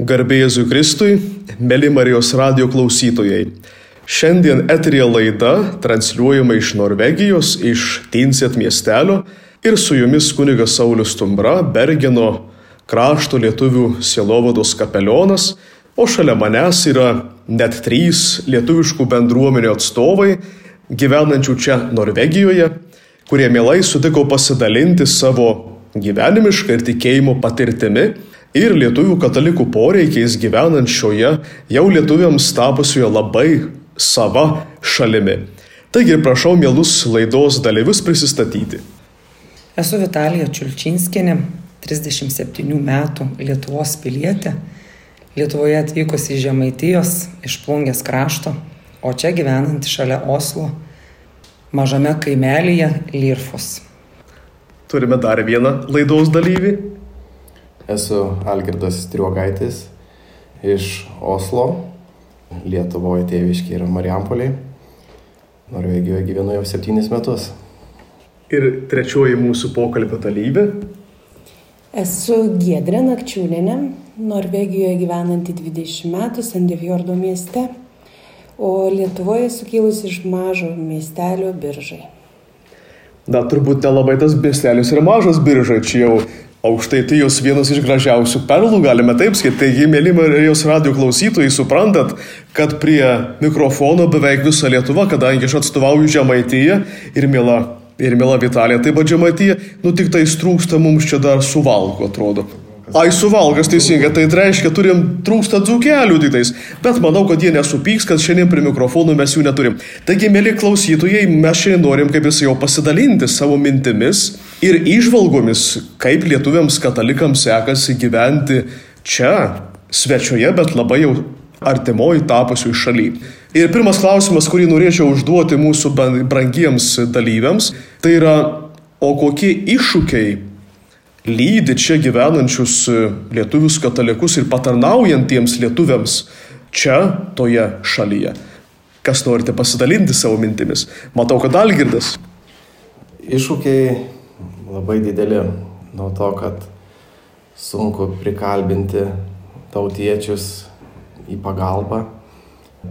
Garbėjėzui Kristui, mėly Marijos radio klausytojai. Šiandien eterija laida transliuojama iš Norvegijos, iš Tinset miestelio ir su jumis kunigas Saulis Tumbra, Bergeno krašto lietuvių sielovados kapelionas, o šalia manęs yra net trys lietuviškų bendruomenių atstovai, gyvenančių čia Norvegijoje, kurie mielai sutiko pasidalinti savo gyvenimišką ir tikėjimo patirtimi ir lietuvių katalikų poreikiais gyvenant šioje jau lietuviams tapusioje labai sava šalimi. Taigi prašau mielus laidos dalyvius prisistatyti. Esu Vitalija Čiulčinskinė, 37 metų Lietuvos pilietė, Lietuvoje atvykusi iš Žemaitijos, iš Plungės krašto, o čia gyvenanti šalia Oslo, mažame kaimelyje Lyrfos. Turime dar vieną laidos dalyvį. Esu Algirdas Triuogaitis iš Oslo, Lietuvoje tėviškiai yra Mariampoliai. Norvegijoje gyvenu jau septynis metus. Ir trečioji mūsų pokalbio dalyvė. Esu Giedrė Nakčiūnenė, Norvegijoje gyvenanti 20 metų Sandevjordo mieste, o Lietuvoje esu kilusi iš mažo miestelio biržai. Na, turbūt nelabai tas miestelis yra mažas biržai, čia jau Aukštaitijos vienas iš gražiausių perlų, galime taip sakyti. Taigi, mėly Marijos radio klausytojai, suprantat, kad prie mikrofono beveik visa Lietuva, kadangi aš atstovauju Žemaitiją ir mėla, ir mėla Vitalija, taip pat Žemaitija, nu tik tai trūksta mums čia dar suvalgo, atrodo. Ai, suvalgas teisingai, tai reiškia, turim trūksta dzukelių didais, bet manau, kad jie nesupyks, kad šiandien prie mikrofonų mes jų neturim. Taigi, mėly klausytojai, mes šiandien norim, kaip jis jau pasidalinti savo mintimis ir išvalgomis, kaip lietuviams katalikams sekasi gyventi čia, svečioje, bet labai jau artimoji tapusių šaly. Ir pirmas klausimas, kurį norėčiau užduoti mūsų brangiems dalyviams, tai yra, o kokie iššūkiai lydi čia gyvenančius lietuvius katalikus ir patarnaujantiems lietuviams čia, toje šalyje. Kas norite pasidalinti savo mintimis? Matau, kad Algirdas. Iššūkiai labai dideli nuo to, kad sunku prikalbinti tautiečius į pagalbą,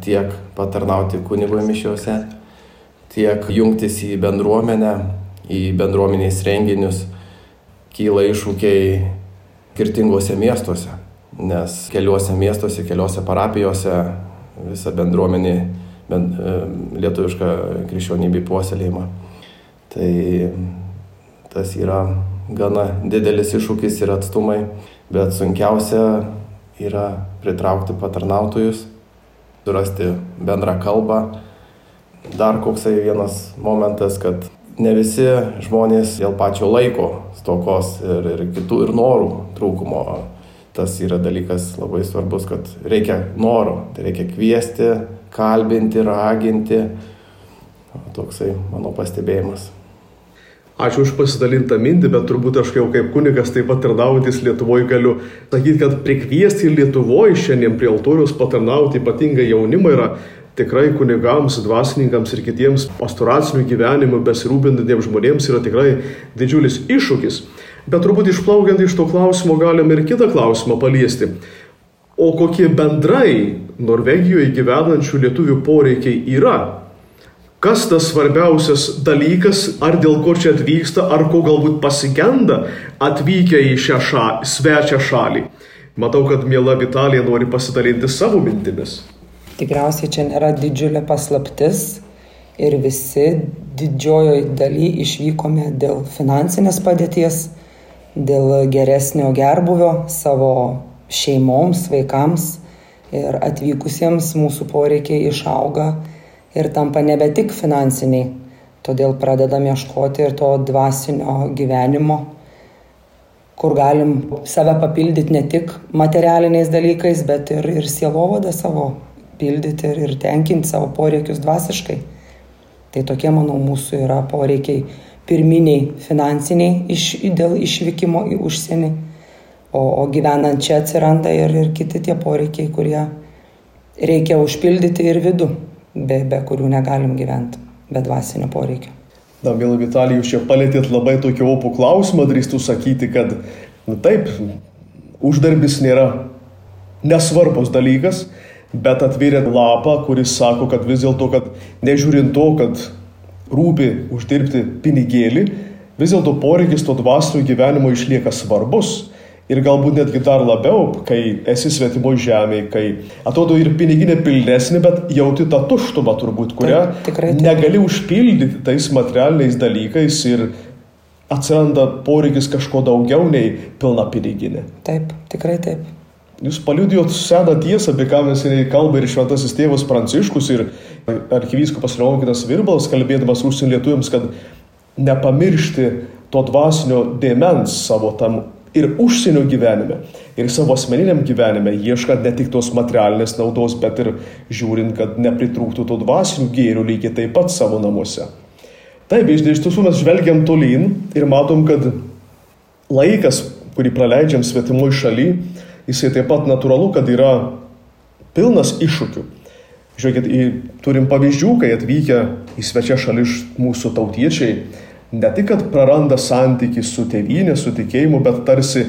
tiek patarnauti kunigo mišiuose, tiek jungtis į bendruomenę, į bendruomenės renginius kyla iššūkiai skirtingose miestuose, nes keliuose miestuose, keliuose parapijose visa bendruomenė bent, e, lietuviška krikščionybė puoselėjama. Tai tas yra gana didelis iššūkis ir atstumai, bet sunkiausia yra pritraukti patarnautojus, surasti bendrą kalbą. Dar koksai vienas momentas, kad ne visi žmonės dėl pačio laiko stokos ir, ir kitų ir norų trūkumo. Tas yra dalykas labai svarbus, kad reikia noro, tai reikia kviesti, kalbinti, raginti. Toksai mano pastebėjimas. Ačiū už pasidalintą mintį, bet turbūt aš jau kaip kunigas taip pat tarnaujantis Lietuvoje galiu sakyti, kad prikviesti Lietuvoje šiandien prie altoriaus patarnauti ypatingai jaunimą yra tikrai kunigams, dvasininkams ir kitiems pastoracinių gyvenimų besirūpintantiems žmonėms yra tikrai didžiulis iššūkis. Bet turbūt išplaukiant iš to klausimo galime ir kitą klausimą paliesti. O kokie bendrai Norvegijoje gyvenančių lietuvių poreikiai yra? Kas tas svarbiausias dalykas, ar dėl ko čia atvyksta, ar ko galbūt pasigenda atvykę į šią šą, svečią šalį? Matau, kad miela Vitalija nori pasidalinti savo mintimis. Tikriausiai čia nėra didžiulė paslaptis ir visi didžiojoje daly išvykome dėl finansinės padėties, dėl geresnio gerbuvio savo šeimoms, vaikams ir atvykusiems mūsų poreikiai išauga ir tampa nebe tik finansiniai. Todėl pradedam ieškoti ir to dvasinio gyvenimo, kur galim save papildyti ne tik materialiniais dalykais, bet ir, ir sielovadą savo pildyti ir, ir tenkinti savo poreikius dvasiškai. Tai tokie, manau, mūsų yra poreikiai pirminiai finansiniai iš, dėl išvykimo į užsienį, o, o gyvenant čia atsiranda ir, ir kiti tie poreikiai, kurie reikia užpildyti ir vidų, be, be kurių negalim gyventi, be dvasinio poreikio. Na, mėly Vitalijus, čia palėtėt labai tokį opų klausimą, drįstų sakyti, kad, na taip, uždarbis nėra nesvarbus dalykas, bet atvėrė lapą, kuris sako, kad vis dėlto, kad nežiūrint to, kad rūpi uždirbti pinigėlį, vis dėlto poreikis to dvasinio gyvenimo išlieka svarbus. Ir galbūt netgi dar labiau, kai esi svetimo žemėje, kai atrodo ir piniginė pilnesnė, bet jauti tą tuštumą turbūt, kurią Taip, tikrai taip. negali užpildyti tais materialiniais dalykais ir atsiranda poreikis kažko daugiau nei pilna piniginė. Taip, tikrai taip. Jūs paliudijot seną tiesą, apie ką mes kalba ir šventasis tėvas Pranciškus ir arkivyskupas Leonkinas Virbalas, kalbėdamas užsienio lietuviams, kad nepamiršti to dvasinio dėmens savo tam ir užsienio gyvenime, ir savo asmeniniam gyvenime, ieškant ne tik tos materialinės naudos, bet ir žiūrint, kad nepritrūktų to dvasinių gėrių lygiai taip pat savo namuose. Taip, iš tiesų mes žvelgiam tolyn ir matom, kad laikas, kurį praleidžiam svetimoj šaly, jisai taip pat natūralu, kad yra pilnas iššūkių. Žiūrėkit, turim pavyzdžių, kai atvykę į svečią šalį mūsų tautiečiai, ne tik, kad praranda santyki su tėvynė, su tikėjimu, bet tarsi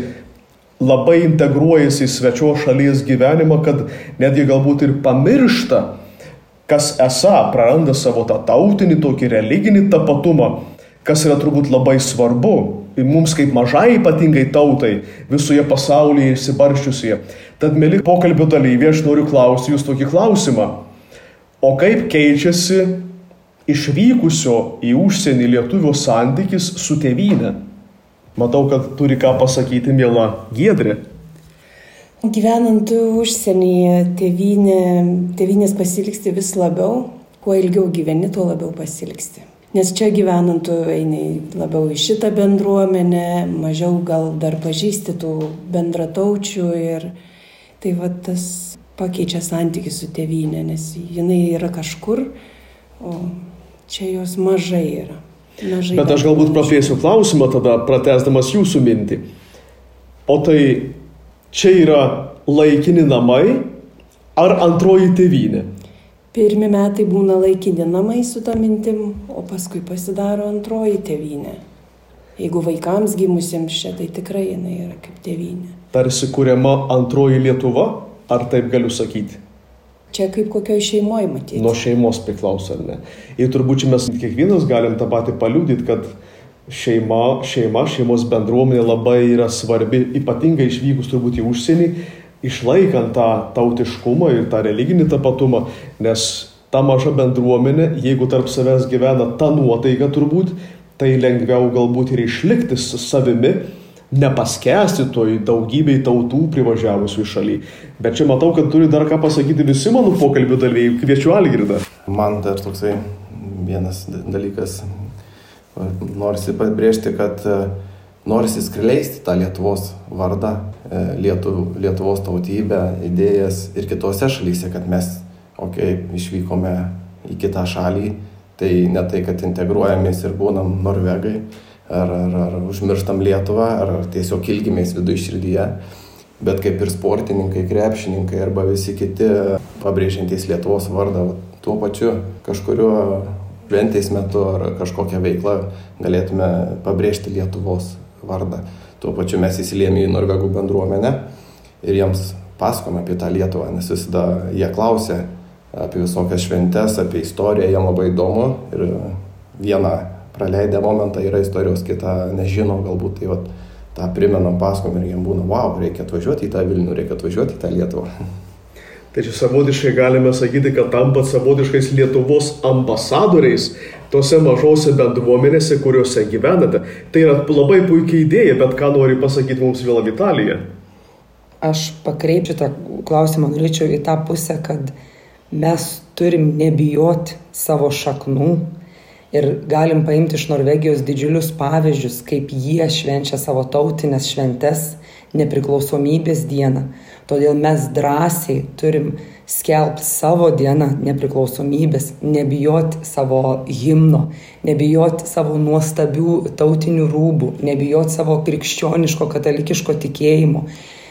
labai integruojasi į svečio šalies gyvenimą, kad netgi galbūt ir pamiršta, kas esą praranda savo tą tautinį, tokį religinį tapatumą, kas yra turbūt labai svarbu. Mums kaip mažai ypatingai tautai visoje pasaulyje išsibarščiusie. Tad, mėly pokalbio dalyviai, aš noriu klausti jūs tokį klausimą. O kaip keičiasi išvykusio į užsienį lietuvio santykis su tėvynė? Matau, kad turi ką pasakyti, mėla Giedrė. Gyvenant užsienyje, tėvynė, tėvynės pasiliksti vis labiau, kuo ilgiau gyveni, tuo labiau pasiliksti. Nes čia gyvenant tu eini labiau į šitą bendruomenę, mažiau gal dar pažįsti tų bendrataučių ir tai va tas pakeičia santykių su tėvynė, nes jinai yra kažkur, o čia jos mažai yra. Mažai Bet aš galbūt praplėsiu klausimą tada, pratesdamas jūsų mintį. O tai čia yra laikini namai ar antroji tėvynė? Pirmi metai būna laikini namai su tą mintim, o paskui pasidaro antroji tėvynė. Jeigu vaikams gimusiems čia, tai tikrai jinai yra kaip tėvynė. Tarsi kuriama antroji Lietuva, ar taip galiu sakyti? Čia kaip kokioj šeimoje matyti. Nuo šeimos priklauso, ar ne? Ir turbūt čia mes kiekvienas galim tą patį paliūdyti, kad šeima, šeima, šeimos bendruomenė labai yra svarbi, ypatingai išvykus turbūt į užsienį, išlaikant tą tautiškumą ir tą religinį tapatumą, nes ta maža bendruomenė, jeigu tarp savęs gyvena ta nuotaika turbūt, tai lengviau galbūt ir išlikti savimi, nepaskesti toj daugybei tautų privažiavusių į šalį. Bet čia matau, kad turi dar ką pasakyti visi mano pokalbio dalyviai. Kviečiu Algirdą. Man dar toksai vienas dalykas, norisi pabrėžti, kad e, norisi skleisti tą Lietuvos vardą, e, Lietuv, Lietuvos tautybę, idėjas ir kitose šalyse, kad mes, okei, okay, išvykome į kitą šalį, tai ne tai, kad integruojamės ir būnam norvegai, ar, ar, ar užmirštam Lietuvą, ar tiesiog ilgimės viduje širdyje, bet kaip ir sportininkai, krepšininkai arba visi kiti pabrėžiantys Lietuvos vardą, va, tuo pačiu kažkurio šventės metu ar kažkokią veiklą galėtume pabrėžti Lietuvos vardą. Tuo pačiu mes įsiliemi į Norvegų bendruomenę ir jiems pasakome apie tą Lietuvą, nes visada jie klausia apie visokias šventes, apie istoriją, jiem labai įdomu ir vieną praleidę momentą yra istorijos, kitą nežino, galbūt tai vat, tą primenam pasakom ir jiem būna, wow, reikia atvažiuoti į tą Vilnių, reikia atvažiuoti į tą Lietuvą. Tai čia savotiškai galime sakyti, kad tampat savotiškais Lietuvos ambasadoriais tose mažose bendruomenėse, kuriuose gyvenate. Tai yra labai puikia idėja, bet ką nori pasakyti mums vėl Vitalija? Aš pakreipčiau tą klausimą, norėčiau į tą pusę, kad mes turim nebijoti savo šaknų ir galim paimti iš Norvegijos didžiulius pavyzdžius, kaip jie švenčia savo tautinės šventes nepriklausomybės dieną. Todėl mes drąsiai turim skelbti savo dieną nepriklausomybės, nebijoti savo himno, nebijoti savo nuostabių tautinių rūbų, nebijoti savo krikščioniško katalikiško tikėjimo.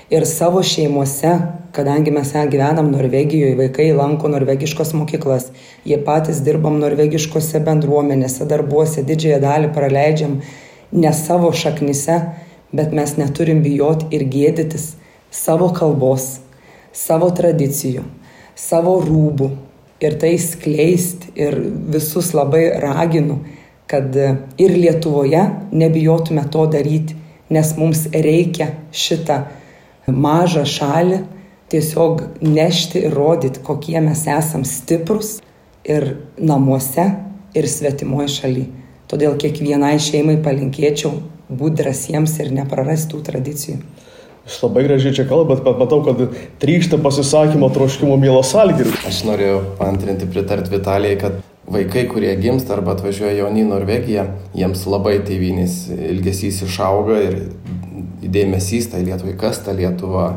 Ir savo šeimose, kadangi mes ją gyvenam Norvegijoje, vaikai lanko norvegiškas mokyklas, jie patys dirbam norvegiškose bendruomenėse, darbuose, didžiąją dalį praleidžiam ne savo šaknise, bet mes neturim bijoti ir gėdytis savo kalbos, savo tradicijų, savo rūbų. Ir tai skleisti ir visus labai raginu, kad ir Lietuvoje nebijotume to daryti, nes mums reikia šitą mažą šalį tiesiog nešti ir rodyti, kokie mes esam stiprus ir namuose, ir svetimoje šalyje. Todėl kiekvienai šeimai palinkėčiau būti drąsiems ir neprarasti tų tradicijų. Jūs labai gražiai čia kalbat, bet matau, kad trykšta pasisakymo troškimo mielas algirį. Aš norėjau antrinti, pritarti Vitalijai, kad vaikai, kurie gimsta arba atvažiuoja jauni į Norvegiją, jiems labai tėvynės ilgesys išauga ir dėmesys tai Lietuvai, kas ta Lietuva,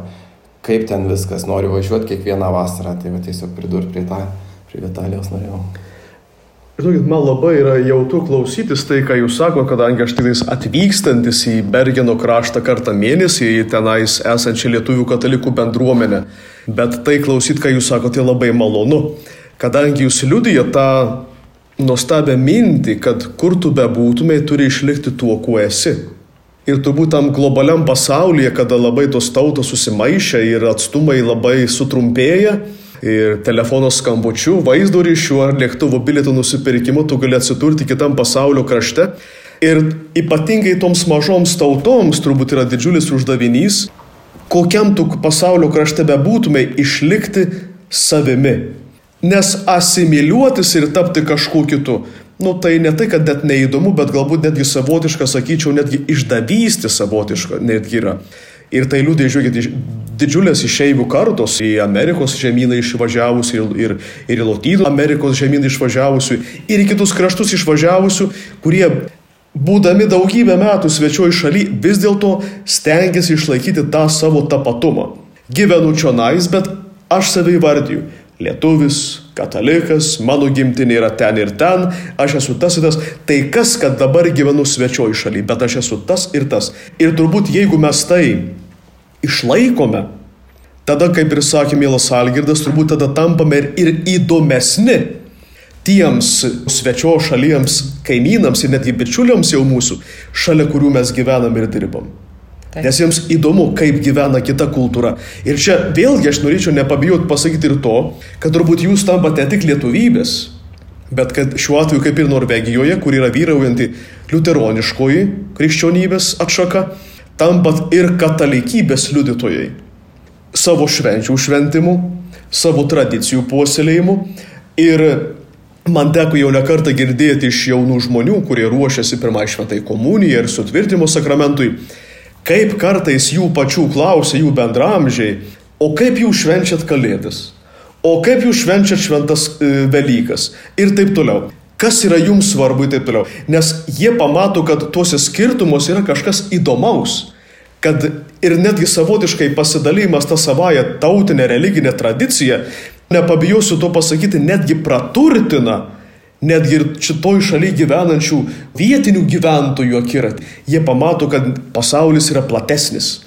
kaip ten viskas, nori važiuoti kiekvieną vasarą, tai va tiesiog pridurti prie, tą, prie Vitalijos norėjau. Žinokit, man labai yra jautu klausytis tai, ką jūs sako, kadangi aš tiktais atvykstantis į Bergeno kraštą kartą mėnesį, į tenais esančią lietuvių katalikų bendruomenę. Bet tai klausyt, ką jūs sakote, tai labai malonu, kadangi jūs liudyja tą nuostabią mintį, kad kur tu bebūtumai, turi išlikti tuo, kuo esi. Ir turbūt tam globaliam pasaulyje, kada labai tos tautos susimaišia ir atstumai labai sutrumpėja, ir telefono skambučiu, vaizdo ryšiu ar lėktuvo bilietų nusipirkimu tu gali atsidurti kitam pasaulio krašte. Ir ypatingai toms mažoms tautoms turbūt yra didžiulis uždavinys, kokiam tu pasaulio krašte bebūtumai, išlikti savimi. Nes asimiliuotis ir tapti kažkuo kitu, nu tai ne tai, kad net neįdomu, bet galbūt netgi savotiška, sakyčiau, netgi išdavystė savotiška netgi yra. Ir tai liūdė, žiūrėkit, didžiulės išeivių kartos į Amerikos žemyną išvažiavusių ir, ir, ir į Lotynų Amerikos žemyną išvažiavusių ir į kitus kraštus išvažiavusių, kurie būdami daugybę metų svečioj šaly vis dėlto stengiasi išlaikyti tą savo tapatumą. Gyvenu čionais, bet aš save įvardiju. Lietuvis, katalikas, mano gimtinė yra ten ir ten, aš esu tas ir tas. Tai kas, kad dabar gyvenu svečioj šaly, bet aš esu tas ir tas. Ir turbūt jeigu mes tai išlaikome, tada, kaip ir sakė Mielas Algirdas, turbūt tada tampame ir įdomesni tiems svečio šalims, kaimynams ir netgi bičiuliams jau mūsų, šalia kurių mes gyvenam ir dirbam. Taip. Nes jiems įdomu, kaip gyvena kita kultūra. Ir čia vėlgi aš norėčiau nepabijoti pasakyti ir to, kad turbūt jūs tampate ne tik lietuvybės, bet kad šiuo atveju kaip ir Norvegijoje, kur yra vyraujanti liuteroniškoji krikščionybės atšaka, tampat ir katalikybės liudytojai savo švenčių šventimu, savo tradicijų puoselėjimu. Ir man teko jau nekartą girdėti iš jaunų žmonių, kurie ruošiasi pirmai šventai komunijai ir sutvirtimo sakramentui, kaip kartais jų pačių klausia jų bendramžiai, o kaip jūs švenčiat kalėdas, o kaip jūs švenčiat šventas e, Velykas ir taip toliau kas yra jums svarbu ir taip toliau. Nes jie pamato, kad tuose skirtumuose yra kažkas įdomaus. Kad ir netgi savotiškai pasidalymas tą savoją tautinę religinę tradiciją, nepabijosiu to pasakyti, netgi praturtina netgi ir šitoj šalyje gyvenančių vietinių gyventojų akiratį. Jie pamato, kad pasaulis yra platesnis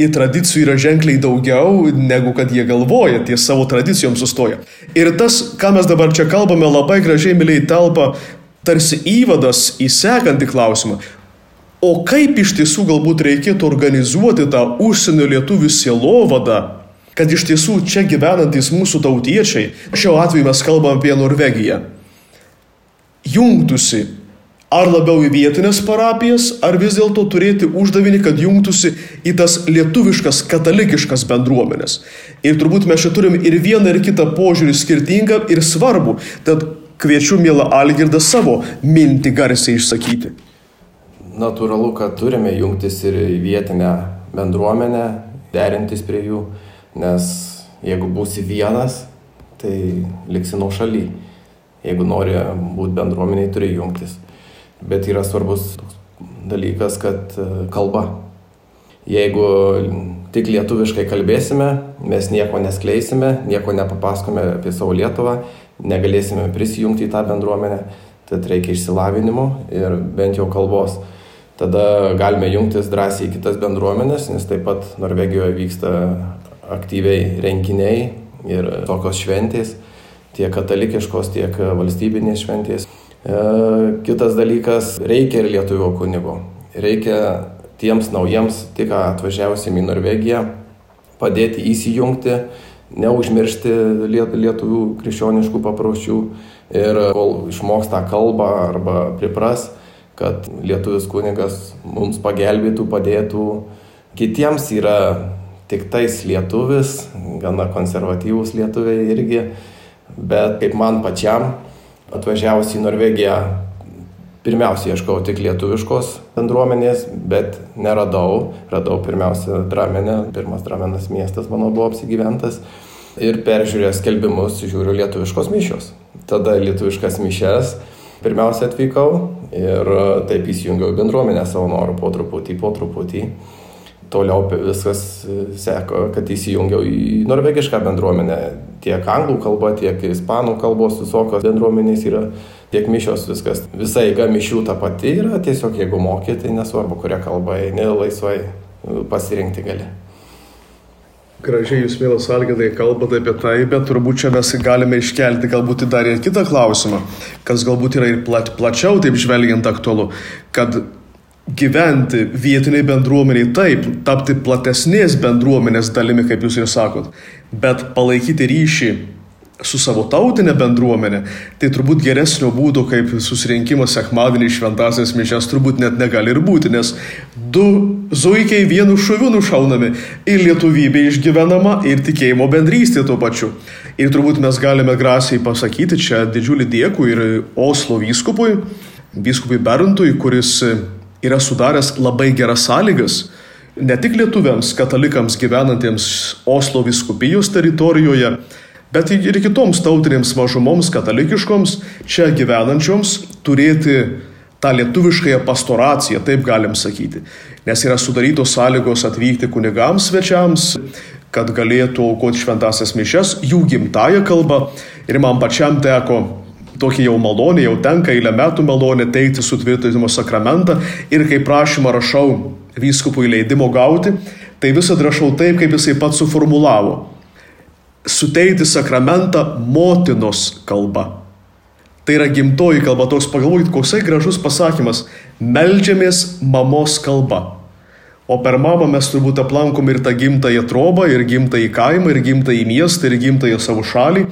ir tradicijų yra ženkliai daugiau, negu kad jie galvoja, ties savo tradicijom sustoja. Ir tas, ką mes dabar čia kalbame, labai gražiai miliai telpa tarsi įvadas į sekantį klausimą. O kaip iš tiesų galbūt reikėtų organizuoti tą užsienio lietuvių sielovadą, kad iš tiesų čia gyvenantis mūsų tautiečiai, šiuo atveju mes kalbame apie Norvegiją, jungtųsi Ar labiau į vietinės parapijas, ar vis dėlto turėti uždavinį, kad jungtųsi į tas lietuviškas, katalikiškas bendruomenės. Ir turbūt mes čia turim ir vieną, ir kitą požiūrį skirtingą ir svarbų. Tad kviečiu, mėla Algirdą, savo mintį garsiai išsakyti. Natūralu, kad turime jungtis ir į vietinę bendruomenę, derintis prie jų, nes jeigu būsi vienas, tai liksi nuo šaly. Jeigu nori būti bendruomeniai, turi jungtis bet yra svarbus dalykas, kad e, kalba. Jeigu tik lietuviškai kalbėsime, mes nieko neskleisime, nieko nepapasakome apie savo Lietuvą, negalėsime prisijungti į tą bendruomenę, tad reikia išsilavinimo ir bent jau kalbos. Tada galime jungtis drąsiai į kitas bendruomenės, nes taip pat Norvegijoje vyksta aktyviai renginiai ir tokios šventės, tiek katalikiškos, tiek valstybinės šventės. E, kitas dalykas, reikia ir lietuvio kunigo. Reikia tiems naujiems, tik atvažiavusim į Norvegiją, padėti įsijungti, neužmiršti lietuvių krikščioniškų papročių ir kol išmoks tą kalbą arba pripras, kad lietuvis kunigas mums pagelbėtų, padėtų. Kitiems yra tik tais lietuvis, gana konservatyvūs lietuviai irgi, bet kaip man pačiam, atvažiavus į Norvegiją, pirmiausia ieškau tik lietuviškos bendruomenės, bet neradau. Radau pirmiausia Dramenę, pirmas Dramenas miestas mano buvo apsigyventas. Ir peržiūrėjęs skelbimus žiūriu lietuviškos mišios. Tada lietuviškas mišes pirmiausia atvykau ir taip įsijungiau bendruomenę savo norų po truputį, po truputį toliau viskas seko, kad įsijungiau į norvegišką bendruomenę. Tiek anglų kalba, tiek ispanų kalbos visokios bendruomenės yra, tiek mišios viskas. Visa eiga mišių ta pati yra, tiesiog jeigu moki, tai nesvarbu, kurią kalbą eini, laisvai pasirinkti gali. Gražiai jūs, mielas Algidai, kalbate apie tai, bet turbūt čia mes galime iškelti galbūt dar ir kitą klausimą, kas galbūt yra ir plat, plačiau taip žvelgiant aktualu, kad gyventi vietiniai bendruomeniai taip, tapti platesnės bendruomenės dalimi, kaip jūs ir sakot, bet palaikyti ryšį su savo tautinė bendruomenė, tai turbūt geresnio būdo kaip susirinkimas sekmadienį šventasias mišes turbūt net negali ir būti, nes du zuikiai vienu šuviu nušaunami ir lietuvybė išgyvenama ir tikėjimo bendrystė tuo pačiu. Ir turbūt mes galime grasiai pasakyti čia didžiulį dėkų ir Oslo vyskupui, vyskupui Berntui, kuris yra sudaręs labai geras sąlygas ne tik lietuviams, katalikams gyvenantiems Oslo viskupijos teritorijoje, bet ir kitoms tautinėms mažumoms katalikiškoms čia gyvenančioms turėti tą lietuviškąją pastoraciją, taip galim sakyti. Nes yra sudarytos sąlygos atvykti kunigams svečiams, kad galėtų aukoti šventasias mišes jų gimtają kalbą. Ir man pačiam teko tokį jau malonę, jau tenka eilę metų malonę teikti sutvirtinimo sakramentą ir kai prašymą rašau vyskupui leidimo gauti, tai visą rašau taip, kaip jisai pats suformulavo. Suteikti sakramentą motinos kalba. Tai yra gimtoji kalba, toks pagalvokit, koksai gražus pasakymas - meldžiamės mamos kalba. O per mamą mes turbūt aplankom ir tą gimtąją trobą, ir gimtąjį kaimą, ir gimtąjį miestą, ir gimtąją savo šalį.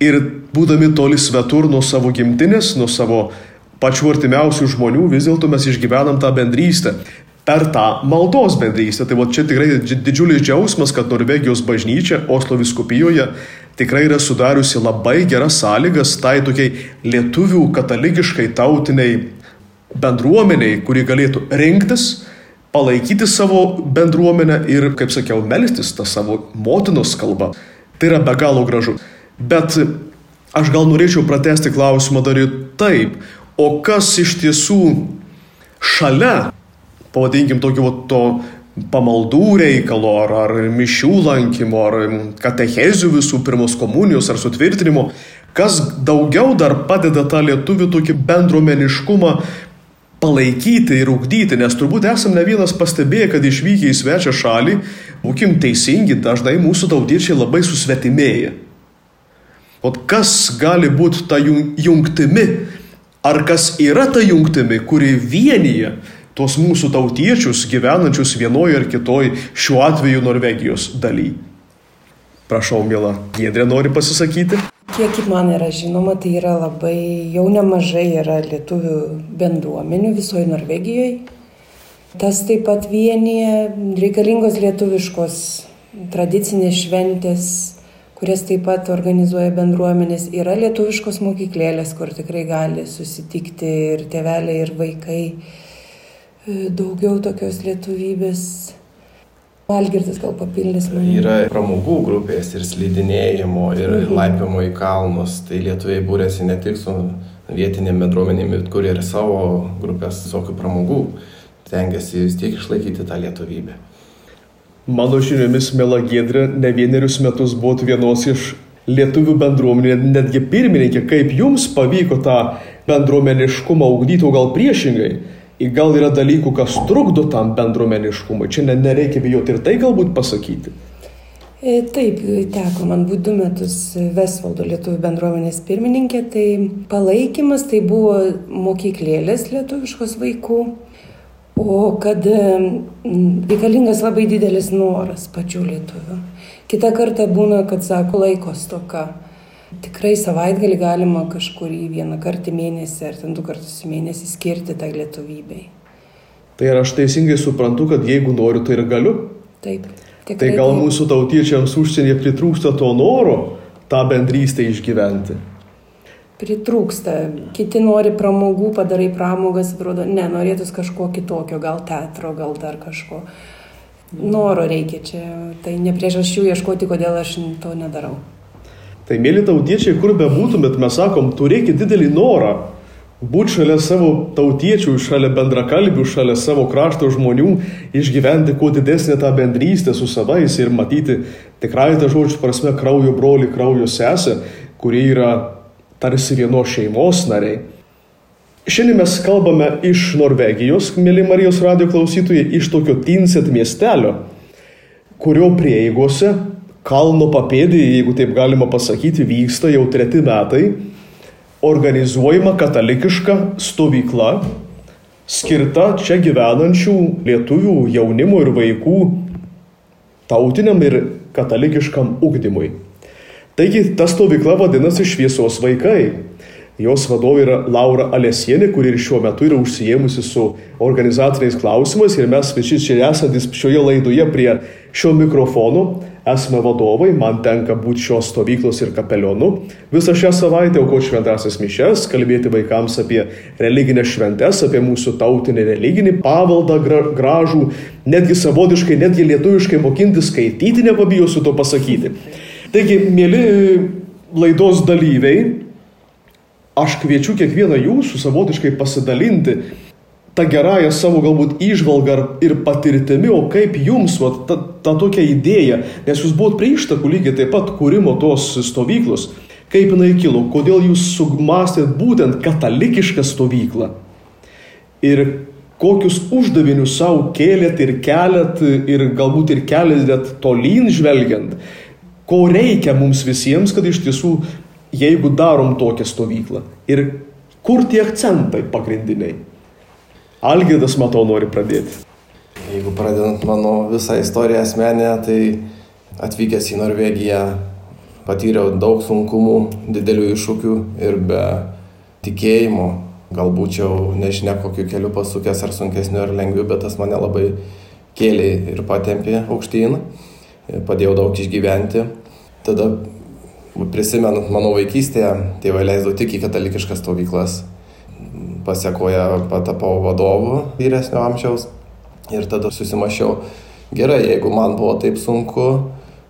Ir būdami toli svetur nuo savo gimtinės, nuo savo pačių artimiausių žmonių, vis dėlto mes išgyvenam tą bendrystę. Per tą maldos bendrystę. Tai va čia tikrai didžiulis džiaugsmas, kad Norvegijos bažnyčia Oslo viskupijoje tikrai yra sudariusi labai geras sąlygas tai tokiai lietuvių katalikiškai tautiniai bendruomeniai, kuri galėtų rinktis, palaikyti savo bendruomenę ir, kaip sakiau, melstis tą savo motinos kalbą. Tai yra be galo gražu. Bet aš gal norėčiau pratesti klausimą dar ir taip, o kas iš tiesų šalia, pavadinkim tokio to pamaldų reikalo, ar, ar mišių lankymo, ar katechezių visų pirmos komunijos, ar sutvirtinimo, kas daugiau dar padeda tą lietuvių tokį bendruomeniškumą palaikyti ir ugdyti, nes turbūt esame ne vienas pastebėję, kad išvykę į svečią šalį, būkim teisingi, dažnai mūsų tautiečiai labai susvetimėja. O kas gali būti ta jungtimi, ar kas yra ta jungtimi, kuri vienyje tuos mūsų tautiečius gyvenančius vienoje ar kitoje, šiuo atveju Norvegijos daly. Prašau, mėla, Giedrė nori pasisakyti. Kiek man yra žinoma, tai yra labai, jau nemažai yra lietuvių bendruomenių visoje Norvegijoje. Tas taip pat vienyje reikalingos lietuviškos tradicinės šventės, kurias taip pat organizuoja bendruomenės. Yra lietuviškos mokyklėlės, kur tikrai gali susitikti ir tėveliai, ir vaikai. E, daugiau tokios lietuvybės. Algirdas gal papildys mane. Yra pramogų grupės ir slidinėjimo, ir mhm. laipimo į kalnus. Tai lietuviai būrėsi ne tik su vietinėm bendruomenėm, bet kur ir savo grupės visokių pramogų. Tengiasi vis tiek išlaikyti tą lietuvybę. Mano žiniomis, Mela Gedrė ne vienerius metus buvot vienos iš lietuvių bendruomenė, netgi pirmininkė, kaip jums pavyko tą bendruomeniškumą ugdyti, o gal priešingai. Ir gal yra dalykų, kas trukdo tam bendruomeniškumui. Čia nereikia bijoti ir tai galbūt pasakyti. E, taip, teko man būti du metus Vesvaldo lietuvių bendruomenės pirmininkė, tai palaikymas tai buvo mokyklėlės lietuviškos vaikų O kad reikalingas labai didelis noras pačių lietuvių. Kita kartą būna, kad sako laiko stoka. Tikrai savaitgalį galima kažkurį vieną kartą į mėnesį ar ten du kartus į mėnesį skirti tai lietuvybei. Tai ar aš teisingai suprantu, kad jeigu noriu, tai ir galiu? Taip. Tikrai tai gal taip. mūsų tautiečiams užsienyje pritrūksta to noro tą bendrystę išgyventi? Pritrūksta. Kiti nori pramogų, padarai pramogas, atrodo, ne, norėtus kažko kitokio, gal teatro, gal dar kažko. Noro reikia čia, tai ne priežasčių ieškoti, kodėl aš to nedarau. Tai mėly tautiečiai, kur be būtumėt, mes sakom, turėkit didelį norą būti šalia savo tautiečių, šalia bendrakalbių, šalia savo krašto žmonių, išgyventi kuo didesnę tą bendrystę su savais ir matyti tikrai tą žodžių prasme kraujo broli, kraujo sesę, kurie yra tarsi vienos šeimos nariai. Šiandien mes kalbame iš Norvegijos, mėly Marijos radio klausytojai, iš tokio Tinset miestelio, kurio prieigose kalno papėdėje, jeigu taip galima pasakyti, vyksta jau treti metai organizuojama katalikiška stovykla skirta čia gyvenančių lietuvių jaunimo ir vaikų tautiniam ir katalikiškam ugdymui. Taigi ta stovykla vadinasi Šviesos vaikai. Jos vadovė yra Laura Alesienė, kuri ir šiuo metu yra užsijėmusi su organizaciniais klausimais ir mes visi čia esantis šioje laidoje prie šio mikrofono esame vadovai, man tenka būti šios stovyklos ir kapelionu. Visą šią savaitę aukoti šventasias mišes, kalbėti vaikams apie religinės šventes, apie mūsų tautinį religinį paveldą gražų, netgi savotiškai, netgi lietuviškai mokinti skaityti, nepabijosiu to pasakyti. Taigi, mėly laidos dalyviai, aš kviečiu kiekvieną jūsų savotiškai pasidalinti tą gerąją savo galbūt išvalgą ir patirtimi, o kaip jums, va, ta, ta tokia idėja, nes jūs buvot prie ištakų lygiai taip pat kūrimo tos stovyklos, kaip jinai kilo, kodėl jūs sumastėt būtent katalikišką stovyklą? Ir kokius uždavinius savo kėlėt ir keliat ir galbūt ir keliat tolyn žvelgiant, ko reikia mums visiems, kad iš tiesų, jeigu darom tokią stovyklą? Ir kur tie akcentai pagrindiniai. Algirdas, matau, nori pradėti. Jeigu pradedant mano visą istoriją asmenę, tai atvykęs į Norvegiją patyriau daug sunkumų, didelių iššūkių ir be tikėjimo, galbūt jau nežinia kokiu keliu pasukęs ar sunkesniu ar lengviu, bet tas mane labai kėlė ir patempė aukštyn, padėjau daug išgyventi. Tada prisimenant mano vaikystėje, tėvai leisdavo tik į katalikiškas stovyklas pasiekoje patapau vadovu vyresnio amžiaus ir tada susimašiau, gerai, jeigu man buvo taip sunku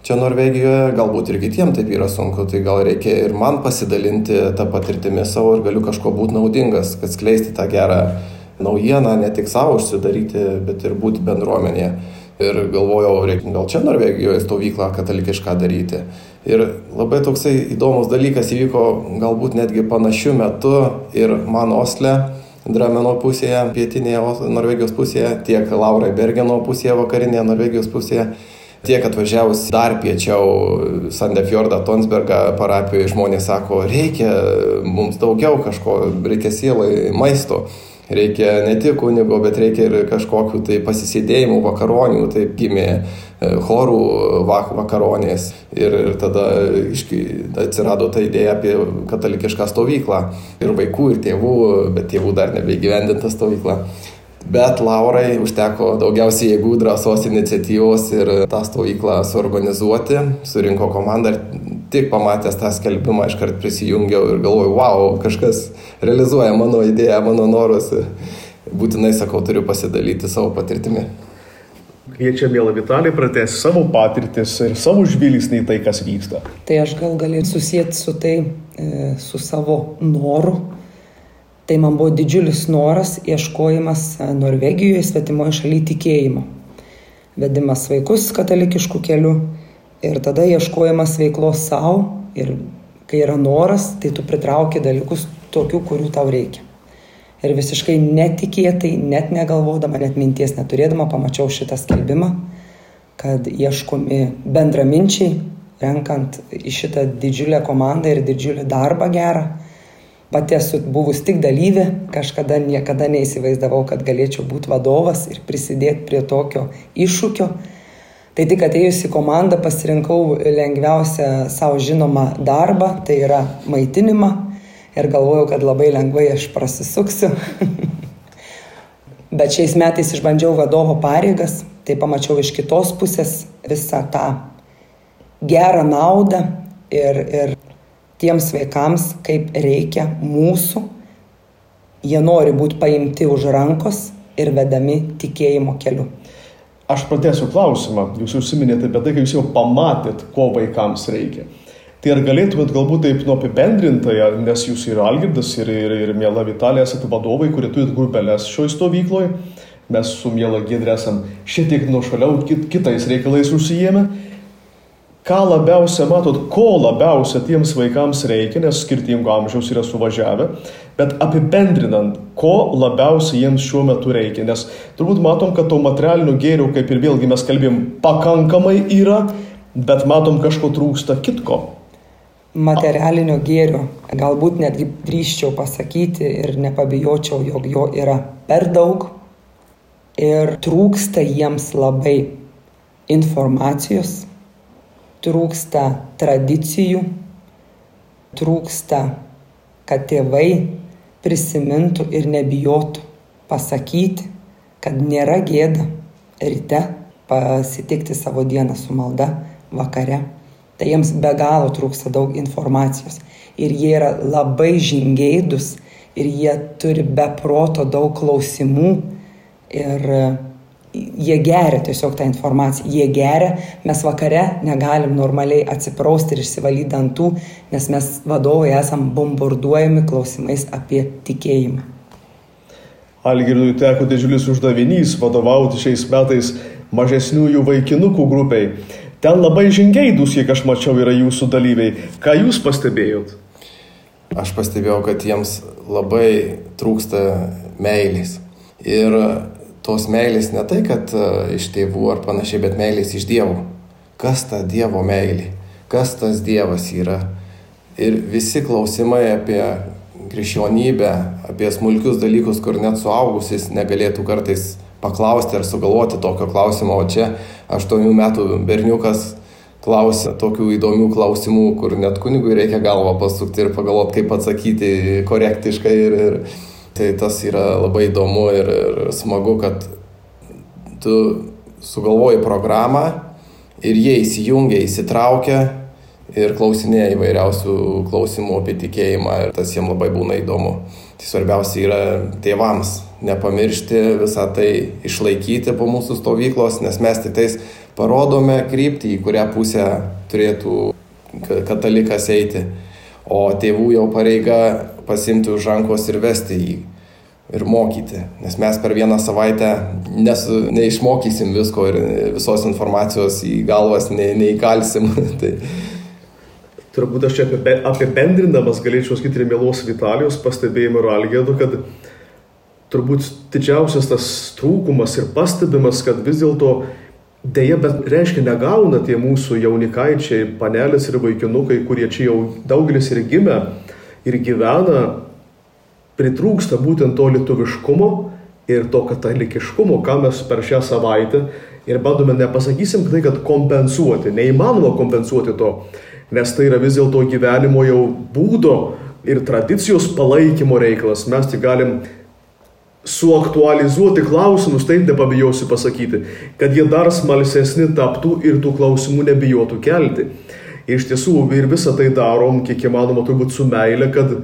čia Norvegijoje, galbūt ir kitiems taip yra sunku, tai gal reikia ir man pasidalinti tą patirtimį savo ir galiu kažko būti naudingas, kad skleisti tą gerą naujieną, ne tik savo užsidaryti, bet ir būti bendruomenėje. Ir galvojau, reikia gal čia Norvegijoje stovyklą katalikišką daryti. Ir labai toksai įdomus dalykas įvyko galbūt netgi panašiu metu ir man Osle, Drameno pusėje, pietinėje Norvegijos pusėje, tiek Laurai Bergeno pusėje, vakarinėje Norvegijos pusėje, tiek atvažiavus dar piečiau Sandefjordą, Tonsbergą parapijoje žmonės sako, reikia mums daugiau kažko, reikia sielai maisto reikia ne tik kunigo, bet reikia ir kažkokių tai pasisėdėjimų, vakaronių, taip gimė e, chorų vak vakaronės. Ir, tada atsirado ta idėja apie katalikišką stovyklą. Ir vaikų, ir tėvų, bet tėvų dar nebeigyvendinta stovykla. Bet Laurai užteko daugiausiai jėgų, drąsos, iniciatyvos ir tą stovyklą suorganizuoti. Surinko komandą ir tik pamatęs tą skelbimą iškart prisijungiau ir galvojau, wow, kažkas realizuoja mano idėją, mano norus. Būtinai sakau, turiu pasidalyti savo patirtimi. Kviečia mėla Vitalija pratęsti savo patirtis ir savo žvilgsnį į tai, kas vyksta. Tai aš gal galėčiau susijęti su tai, e, su savo noru Tai man buvo didžiulis noras ieškojimas e, Norvegijoje svetimoje šalyje tikėjimo. Vedimas vaikus katalikiškų kelių ir tada ieškojimas veiklos savo ir kai yra noras, tai tu pritrauki dalykus tokių, kurių tau reikia. Ir visiškai netikėtai, net negalvodama, net minties neturėdama, pamačiau šitą skelbimą, kad ieškomi bendraminčiai, renkant į šitą didžiulę komandą ir didžiulį darbą gerą pati esu buvus tik dalyvė, kažkada niekada neįsivaizdavau, kad galėčiau būti vadovas ir prisidėti prie tokio iššūkio. Tai tik atėjus į komandą pasirinkau lengviausią savo žinomą darbą, tai yra maitinimą ir galvojau, kad labai lengvai aš prasisuksiu. Bet šiais metais išbandžiau vadovo pareigas, tai pamačiau iš kitos pusės visą tą gerą naudą ir, ir tiems vaikams, kaip reikia mūsų, jie nori būti paimti už rankos ir vedami tikėjimo keliu. Aš pratęsiu klausimą. Jūs užsiminėte apie tai, kad jūs jau pamatėt, ko vaikams reikia. Tai ar galėtumėt galbūt taip nu apibendrintai, nes jūs ir Algirdas, ir, ir, ir Mėla Vitalija esate vadovai, kurie turit grupelės šioje stovykloje, mes su Mėla Gedrė esam šiek tiek nuo šaliau kit, kitais reikalais užsijėmę ką labiausia matot, ko labiausia tiems vaikams reikia, nes skirtingo amžiaus yra suvažiavę, bet apibendrinant, ko labiausiai jiems šiuo metu reikia, nes turbūt matom, kad to materialinių gėrių, kaip ir vėlgi mes kalbėjom, pakankamai yra, bet matom kažko trūksta kitko. Materialinio gėrio, galbūt netgi drįščiau pasakyti ir nepabijočiau, jog jo yra per daug ir trūksta jiems labai informacijos, trūksta tradicijų, trūksta, kad tėvai prisimintų ir nebijotų pasakyti, kad nėra gėda ryte pasitikti savo dieną su malda vakare. Tai jiems be galo trūksta daug informacijos. Ir jie yra labai žingeidus ir jie turi be proto daug klausimų. Ir jie geria tiesiog tą informaciją, jie geria, mes vakare negalim normaliai atsiprausti ir išsivalyti dantų, nes mes vadovai esam bombarduojami klausimais apie tikėjimą. Algirdui teko didžiulis uždavinys vadovauti šiais metais mažesniųjų vaikinukų grupiai. Ten labai žingeidus, kiek aš mačiau, yra jūsų dalyviai. Ką jūs pastebėjot? Aš pastebėjau, kad jiems labai trūksta meilės. Ir tos meilės ne tai, kad e, iš tėvų ar panašiai, bet meilės iš Dievo. Kas ta Dievo meilė? Kas tas Dievas yra? Ir visi klausimai apie krikščionybę, apie smulkius dalykus, kur net suaugusis negalėtų kartais paklausti ar sugalvoti tokio klausimo, o čia aštuonių metų berniukas klausia tokių įdomių klausimų, kur net kunigui reikia galvą pasukti ir pagalvoti, kaip atsakyti korektiškai ir, ir Tai tas yra labai įdomu ir, ir smagu, kad tu sugalvoji programą ir jie įsijungia, įsitraukia ir klausinėja įvairiausių klausimų apie tikėjimą ir tas jiems labai būna įdomu. Tai svarbiausia yra tėvams nepamiršti visą tai išlaikyti po mūsų stovyklos, nes mes tik tais parodome kryptį, į kurią pusę turėtų katalikas eiti. O tėvų jau pareiga pasimti už rankos ir vesti jį ir mokyti. Nes mes per vieną savaitę nes, neišmokysim visko ir visos informacijos į galvas ne, neįkalsim. tai... Turbūt aš čia apibendrindamas galėčiau sakyti ir mielos Vitalijos pastebėjimą ir Algėdu, kad turbūt didžiausias tas trūkumas ir pastebimas, kad vis dėlto dėja, bet reiškia negauna tie mūsų jaunikaičiai, panelės ir vaikinukai, kurie čia jau daugelis ir gimė ir gyvena, pritrūksta būtent to lietuviškumo ir to katalikiškumo, ką mes per šią savaitę ir bandome nepasakysim tai, kad kompensuoti, neįmanoma kompensuoti to, nes tai yra vis dėlto gyvenimo jau būdo ir tradicijos palaikymo reikalas. Mes tik galim suaktualizuoti klausimus, taip nepabijosiu pasakyti, kad jie dar smalsesni taptų ir tų klausimų nebijotų kelti. Iš tiesų ir visą tai darom, kiek įmanoma, turbūt su meile, kad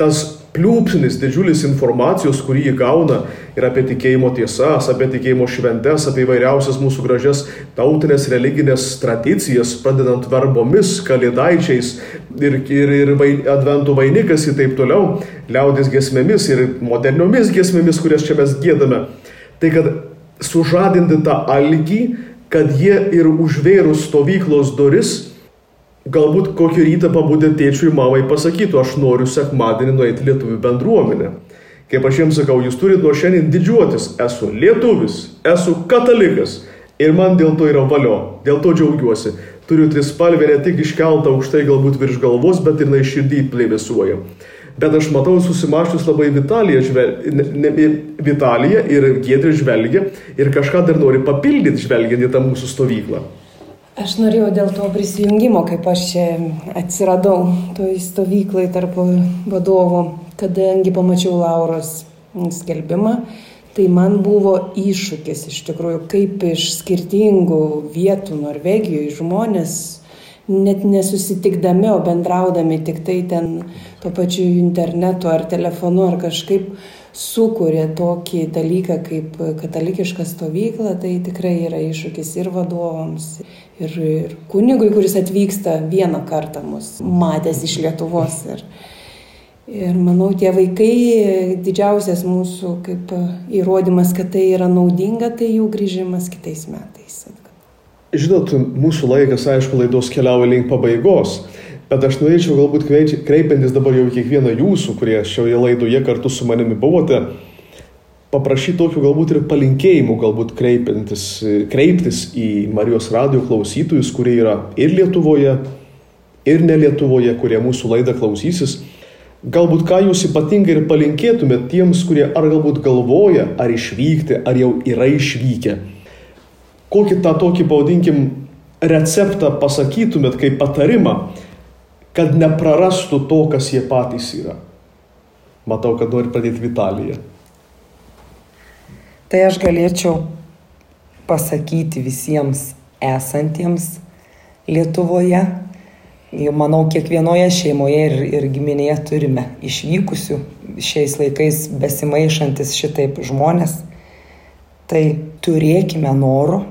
tas pliūpsnis didžiulis informacijos, kurį jį gauna ir apie tikėjimo tiesas, apie tikėjimo šventes, apie įvairiausias mūsų gražias tautinės religinės tradicijas, pradedant verbomis, kalėdaičiais ir, ir, ir adventų vainikas ir taip toliau, liaudės gesmėmis ir moderniomis gesmėmis, kurias čia mes gėdame. Tai kad sužadinti tą algį, kad jie ir užvėrus stovyklos duris Galbūt kokį rytą pabudę tėčiui mamai pasakytų, aš noriu sekmadienį nueiti lietuvių bendruomenę. Kaip aš jiems sakau, jūs turite nuo šiandien didžiuotis, esu lietuvis, esu katalikas ir man dėl to yra valio, dėl to džiaugiuosi. Turiu trispalvę ne tik iškeltą aukštai galbūt virš galvos, bet ir na iširdį plėvėsuoja. Bet aš matau susimaščius labai Vitaliją, žvel... ne, ne, Vitaliją ir Gėdrį žvelgia ir kažką dar nori papildyti žvelgiant į tą mūsų stovyklą. Aš norėjau dėl to prisijungimo, kaip aš čia atsiradau toj stovyklai tarp vadovų, kadangi pamačiau Lauros skelbimą, tai man buvo iššūkis iš tikrųjų, kaip iš skirtingų vietų Norvegijoje žmonės net nesusitikdami, o bendraudami tik tai ten to pačiu internetu ar telefonu ar kažkaip sukūrė tokį dalyką kaip katalikiška stovykla, tai tikrai yra iššūkis ir vadovams, ir, ir kunigui, kuris atvyksta vieną kartą mus matęs iš Lietuvos. Ir, ir manau, tie vaikai didžiausias mūsų kaip įrodymas, kad tai yra naudinga, tai jų grįžimas kitais metais. Žinot, mūsų laikas, aišku, laidos keliauja link pabaigos, bet aš norėčiau galbūt kreipiantis dabar jau kiekvieną jūsų, kurie šioje laidoje kartu su manimi buvote, paprašyti tokių galbūt ir palinkėjimų, galbūt kreiptis į Marijos radio klausytojus, kurie yra ir Lietuvoje, ir ne Lietuvoje, kurie mūsų laidą klausysis. Galbūt ką jūs ypatingai ir palinkėtumėte tiems, kurie ar galbūt galvoja, ar išvykti, ar jau yra išvykę kokį tą tokį, pavadinkim, receptą pasakytumėt kaip patarimą, kad neprarastų to, kas jie patys yra? Matau, kad nori pradėti Vitaliją. Tai aš galėčiau pasakyti visiems esantiems Lietuvoje, manau, kiekvienoje šeimoje ir, ir giminėje turime išvykusių šiais laikais besimaišantis šitaip žmonės, tai turėkime noro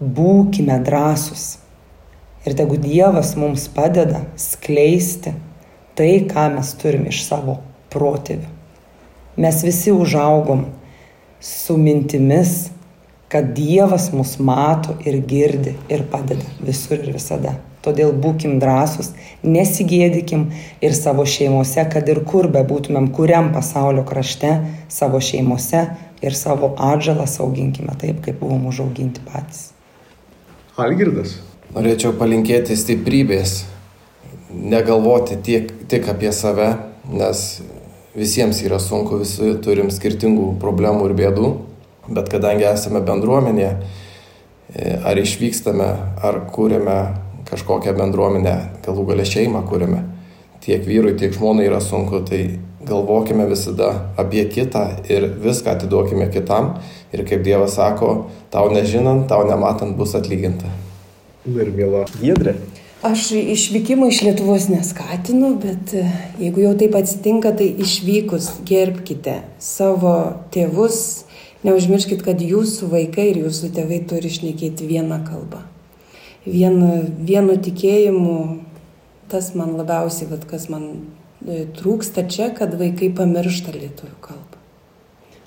būkime drąsus. Ir tegu Dievas mums padeda skleisti tai, ką mes turime iš savo protėvių. Mes visi užaugom su mintimis, kad Dievas mus mato ir girdi ir padeda visur ir visada. Todėl būkim drąsus, nesigėdykim ir savo šeimose, kad ir kur bebūtumėm, kuriam pasaulio krašte, savo šeimose ir savo atžalą sauginkime taip, kaip buvom užauginti patys. Algirdas. Norėčiau palinkėti stiprybės, negalvoti tiek, tik apie save, nes visiems yra sunku, visi turim skirtingų problemų ir bėdų, bet kadangi esame bendruomenė, e, ar išvykstame, ar kūrėme kažkokią bendruomenę, galų galę šeimą kūrėme, tiek vyrui, tiek žmonai yra sunku, tai galvokime visada apie kitą ir viską atiduokime kitam. Ir kaip Dievas sako, tau nežinant, tau nematant bus atlyginta. Ir mėla Giedrė. Aš išvykimo iš Lietuvos neskatinu, bet e, jeigu jau taip atsitinka, tai išvykus gerbkite savo tėvus, neužmirškit, kad jūsų vaikai ir jūsų tėvai turi išnekėti vieną kalbą. Vienu, vienu tikėjimu, tas man labiausiai, vat, kas man e, trūksta čia, kad vaikai pamiršta lietuvių kalbą.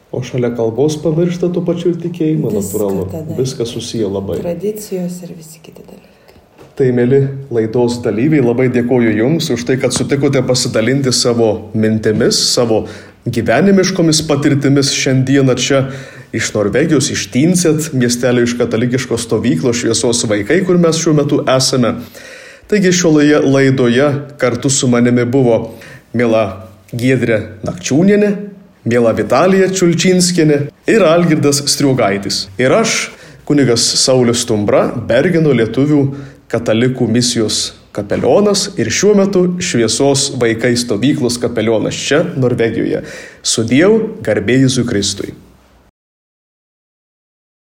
O šalia kalbos pamiršta tuo pačiu ir tikėjimą, natūralu. Viskas susiję labai. Tradicijos ir visi kiti dalykai. Tai, mėly laidos dalyviai, labai dėkoju Jums už tai, kad sutikote pasidalinti savo mintimis, savo gyvenimiškomis patirtimis šiandieną čia iš Norvegijos, iš Tinset, miestelio iš katalikiškos stovyklos šviesos vaikai, kur mes šiuo metu esame. Taigi šioje laidoje kartu su manimi buvo mėla Giedrė Nakčiūnienė, Mėla Vitalija Čiulčinskienė ir Algirdas Striugaitis. Ir aš, kunigas Saulis Tumbra, Bergeno lietuvių katalikų misijos kapelionas ir šiuo metu šviesos vaikai stovyklos kapelionas čia, Norvegijoje. Su Dievu, garbėjai Kristui.